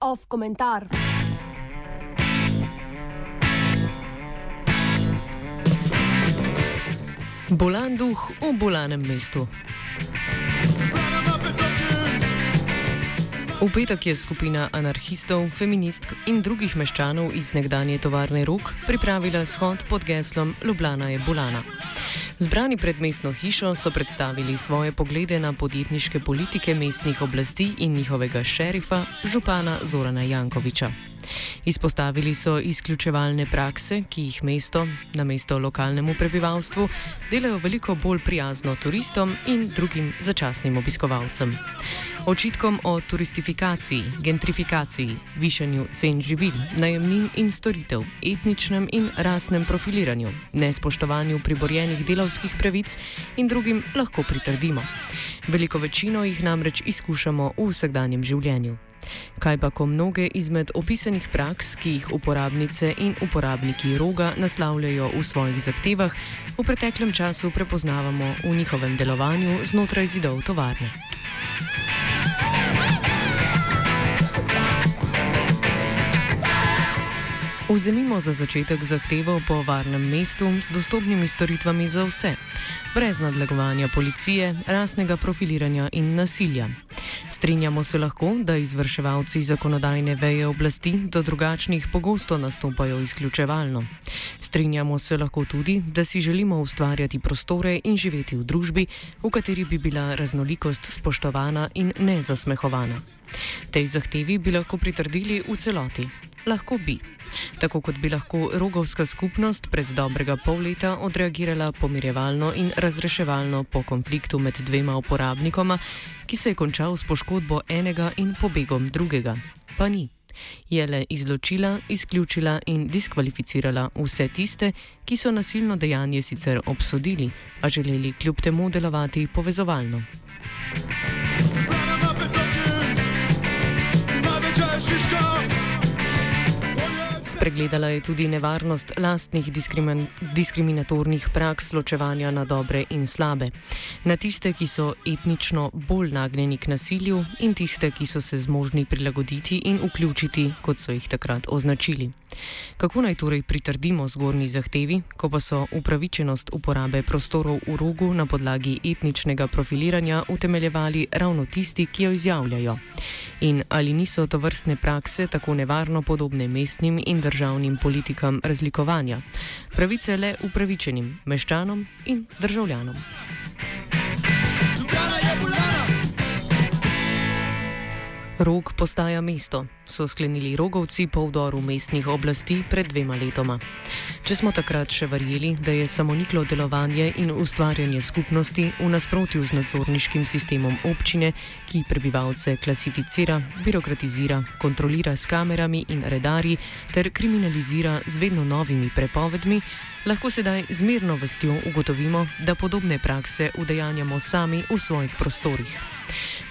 Off komentar. Bolan duh v bolanem mestu. V petek je skupina anarhistov, feministk in drugih meščanov iz nekdanje tovarne Rok pripravila shod pod geslom Ljubljana je bolana. Zbrani pred mestno hišo so predstavili svoje poglede na podjetniške politike mestnih oblasti in njihovega šerifa, župana Zorana Jankoviča. Izpostavili so izključevalne prakse, ki jih mesto, na mesto lokalnemu prebivalstvu, delajo veliko bolj prijazno turistom in drugim začasnim obiskovalcem. Očitkom o turistifikaciji, gentrifikaciji, višanju cen živil, najemnin in storitev, etničnem in rasnem profiliranju, nespoštovanju priborjenih delavskih pravic in drugim lahko pritrdimo. Veliko večino jih namreč izkušamo v vsakdanjem življenju. Kaj pa, ko mnoge izmed opisanih praks, ki jih uporabnice in uporabniki roga naslavljajo v svojih zahtevah, v preteklem času prepoznavamo v njihovem delovanju znotraj zidov tovarne. Vzemimo za začetek zahtevo po varnem mestu s dostopnimi storitvami za vse, brez nadlegovanja policije, rasnega profiliranja in nasilja. Strinjamo se lahko, da izvrševalci zakonodajne veje oblasti do drugačnih pogosto nastopajo izključevalno. Strinjamo se lahko tudi, da si želimo ustvarjati prostore in živeti v družbi, v kateri bi bila raznolikost spoštovana in ne zasmehovana. Tej zahtevi bi lahko pritrdili v celoti. Lahko bi. Tako kot bi lahko rogovska skupnost pred dobrega pol leta odreagirala pomirjevalno in razreševalno po konfliktu med dvema uporabnikoma, ki se je končal s poškodbo enega in pobegom drugega. Pa ni. Je le izločila, izključila in diskvalificirala vse tiste, ki so nasilno dejanje sicer obsodili, a želeli kljub temu delovati povezovalno. Spregledala je tudi nevarnost lastnih diskrimin diskriminatornih praks ločevanja na dobre in slabe. Na tiste, ki so etnično bolj nagnjeni k nasilju in tiste, ki so se zmožni prilagoditi in vključiti, kot so jih takrat označili. Kako naj torej pritrdimo zgornji zahtevi, ko pa so upravičenost uporabe prostorov v rogu na podlagi etničnega profiliranja utemeljevali ravno tisti, ki jo izjavljajo? In ali niso to vrstne prakse tako nevarno podobne mestnim in državnim politikam razlikovanja? Pravice le upravičenim meščanom in državljanom. Rog postaja mesto, so sklenili rogovci po vdoru mestnih oblasti pred dvema letoma. Če smo takrat še verjeli, da je samoniklo delovanje in ustvarjanje skupnosti v nasprotju z nadzorniškim sistemom občine, ki prebivalce klasificira, birokratizira, kontrolira s kamerami in redari ter kriminalizira z vedno novimi prepovedmi, lahko sedaj z mirno vestjo ugotovimo, da podobne prakse udejanjamo sami v svojih prostorih.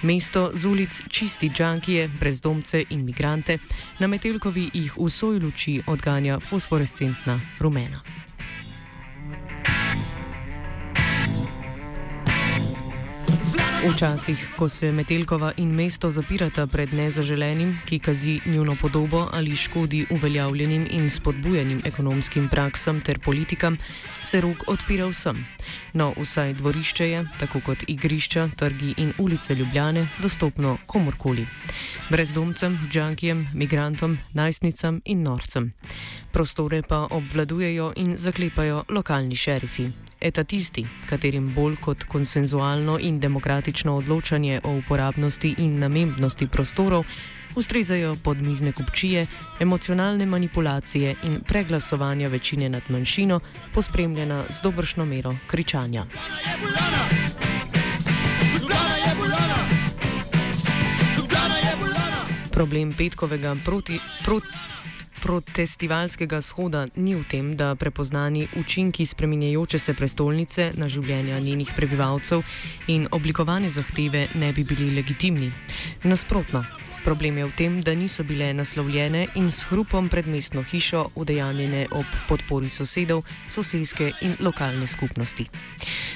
Mesto z ulic čisti džankije, brezdomce in migrante, na Metelkovi jih v svoji luči odganja fosforescentna rumena. Včasih, ko se Metelkova in mesto zapirata pred nezaželenim, ki kazi njuno podobo ali škodi uveljavljenim in spodbujenim ekonomskim praksam ter politikam, se rok odpira vsem. No, vsaj dvorišče je, tako kot igrišča, trgi in ulice Ljubljane, dostopno komorkoli. Brezdomcem, džankijem, migrantom, najstnicam in norcem. Prostore pa obvladujejo in zaklepajo lokalni šerifi etatisti, katerim bolj kot konsenzualno in demokratično odločanje o uporabnosti in namembnosti prostorov ustrezajo podmizne kupčije, emocionalne manipulacije in preglasovanja večine nad manjšino, pospremljena z dobršno mero kričanja. Problem petkovega proti, proti, protestivalskega shoda ni v tem, da prepoznani učinki spreminjajoče se prestolnice na življenja njenih prebivalcev in oblikovane zahteve ne bi bili legitimni. Nasprotno. Problem je v tem, da niso bile naslovljene in s hrupom pred mestno hišo udejanjene ob podpori sosedov, sosedske in lokalne skupnosti.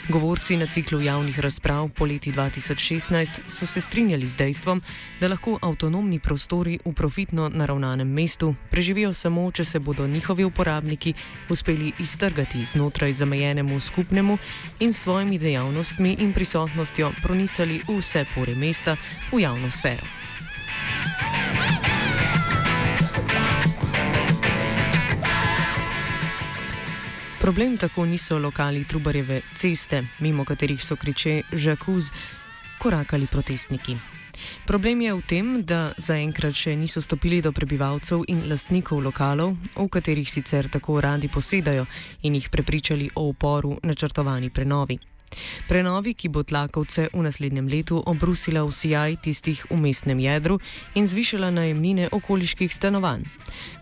Govorci na ciklu javnih razprav po leti 2016 so se strinjali z dejstvom, da lahko avtonomni prostori v profitno naravnanem mestu preživijo samo, če se bodo njihovi uporabniki uspeli iztrgati znotraj zamejenemu skupnemu in s svojimi dejavnostmi in prisotnostjo pronicali vse pore mesta v javno sfero. Problem tako niso lokali Trubarjeve ceste, mimo katerih so kriče žakuz, korakali protestniki. Problem je v tem, da zaenkrat še niso stopili do prebivalcev in lastnikov lokalov, v katerih sicer tako radi posedajo in jih prepričali o uporu načrtovani prenovi. Prenovi, ki bo tlakovce v naslednjem letu obrusila v sijaj tistih v mestnem jedru in zvišala najemnine okoliških stanovanj.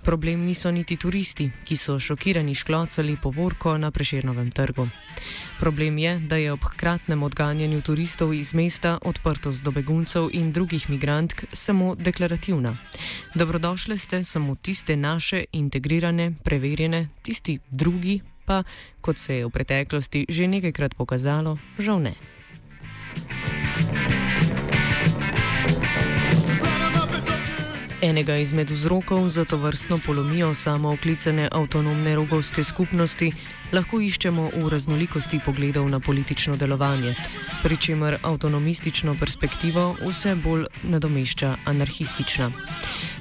Problem niso niti turisti, ki so šokirani šklocali povorko na preširnovem trgu. Problem je, da je ob hkratnem odganjanju turistov iz mesta odprtost do beguncev in drugih migrantk samo deklarativna. Dobrodošle ste samo tiste naše, integrirane, preverjene, tisti drugi pa, kot se je v preteklosti že nekajkrat pokazalo, žal ne. Enega izmed vzrokov za to vrstno polomijo samooklicane avtonomne rogovske skupnosti lahko iščemo v raznolikosti pogledov na politično delovanje, pri čemer avtonomistično perspektivo vse bolj nadomešča anarhistična.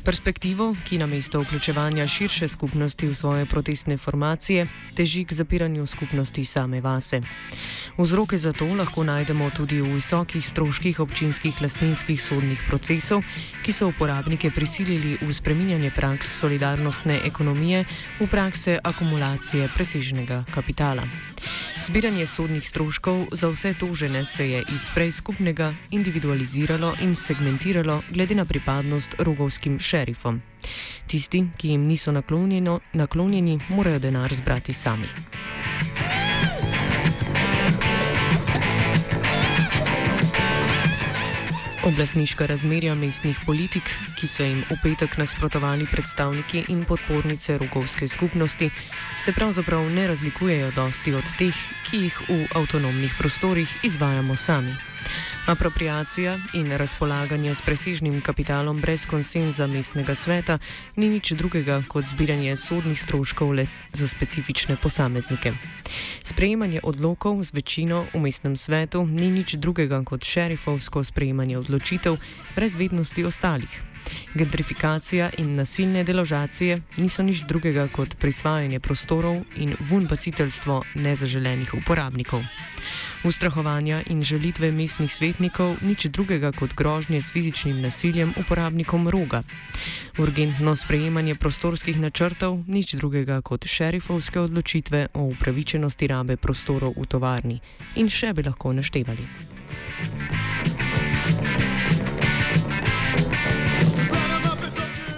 Perspektivo, ki namesto vključevanja širše skupnosti v svoje protestne formacije, teži k zapiranju skupnosti same vase. Vzroke za to lahko najdemo tudi v visokih stroških občinskih lastninskih sodnih procesov, ki so uporabnike prisilili v spreminjanje praks solidarnostne ekonomije v prakse akumulacije preseženega kapitala. Zbiranje sodnih stroškov za vse tožene se je iz prej skupnega individualiziralo in segmentiralo glede na pripadnost rogovskim šerifom. Tisti, ki jim niso naklonjeni, morajo denar zbrati sami. Oblasniška razmerja mestnih politik, ki so jim v petek nasprotovali predstavniki in podpornice rogovske skupnosti, se pravzaprav ne razlikujejo dosti od teh, ki jih v avtonomnih prostorih izvajamo sami. Apropriacija in razpolaganje s presežnim kapitalom brez konsenza mestnega sveta ni nič drugega kot zbiranje sodnih stroškov le za specifične posameznike. Sprejemanje odlokov z večino v mestnem svetu ni nič drugega kot šerifovsko sprejemanje odločitev brez vednosti ostalih. Gentrifikacija in nasilne deložacije niso nič drugega kot prisvajanje prostorov in vunbaciteljstvo nezaželenih uporabnikov. Ustrahovanja in želitve mestnih svetnikov nič drugega kot grožnje s fizičnim nasiljem uporabnikom roga. Urgentno sprejemanje prostorskih načrtov nič drugega kot šerifovske odločitve o upravičenosti rabe prostorov v tovarni. In še bi lahko naštevali.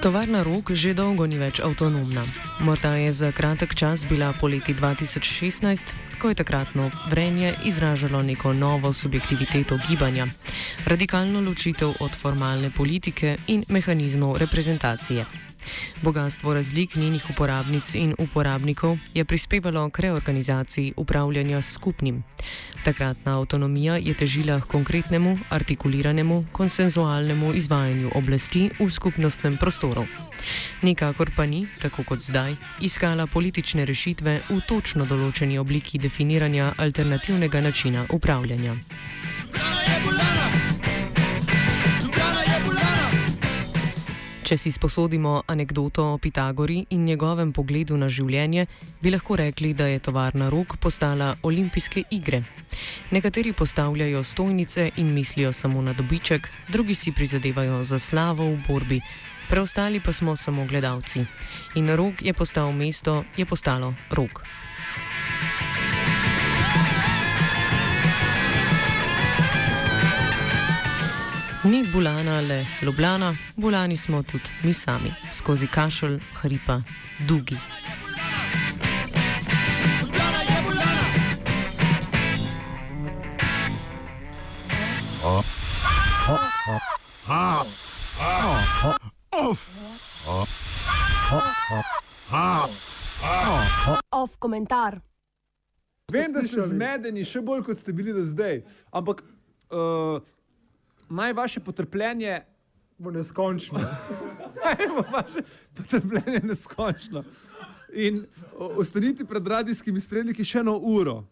Tovarna Rog že dolgo ni več avtonomna. Morda je za kratek čas bila poleti 2016, ko je takratno vrenje izražalo neko novo subjektiviteto gibanja, radikalno ločitev od formalne politike in mehanizmov reprezentacije. Bogatstvo razlik njenih uporabnic in uporabnikov je prispevalo k reorganizaciji upravljanja s skupnim. Takratna avtonomija je težila k konkretnemu, artikuliranemu, konsenzualnemu izvajanju oblasti v skupnostnem prostoru. Nikakor pa ni, tako kot zdaj, iskala politične rešitve v točno določeni obliki definiranja alternativnega načina upravljanja. Če si sposodimo anegdoto o Pitagori in njegovem pogledu na življenje, bi lahko rekli, da je tovarna rok postala olimpijske igre. Nekateri postavljajo stojnice in mislijo samo na dobiček, drugi si prizadevajo za slavo v borbi, preostali pa smo samo gledalci. In rok je postal mesto, je postalo rok. Ni Bulana le Ljubljana, Bulani smo tudi mi sami, skozi kašelj hripa Dugi. Oh. Oh. Oh. Oh. Oh. Oh. Off komentar. Vem, da ste zmedeni še bolj, kot ste bili do zdaj, ampak uh, naj vaše potrpljenje bo neskončno. naj bo vaše potrpljenje neskončno. In ostanite pred radijskimi spremniki še eno uro.